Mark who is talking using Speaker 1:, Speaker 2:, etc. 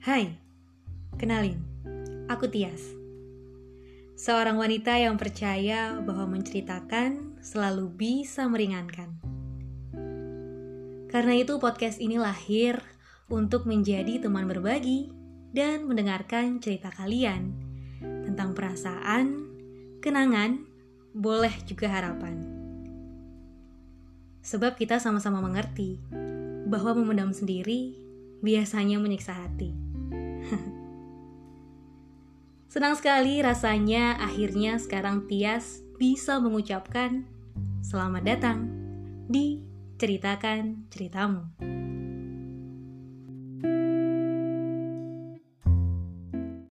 Speaker 1: Hai, kenalin, aku Tias. Seorang wanita yang percaya bahwa menceritakan selalu bisa meringankan. Karena itu podcast ini lahir untuk menjadi teman berbagi dan mendengarkan cerita kalian tentang perasaan, kenangan, boleh juga harapan. Sebab kita sama-sama mengerti bahwa memendam sendiri biasanya menyiksa hati. Senang sekali rasanya akhirnya sekarang Tias bisa mengucapkan selamat datang di Ceritakan Ceritamu.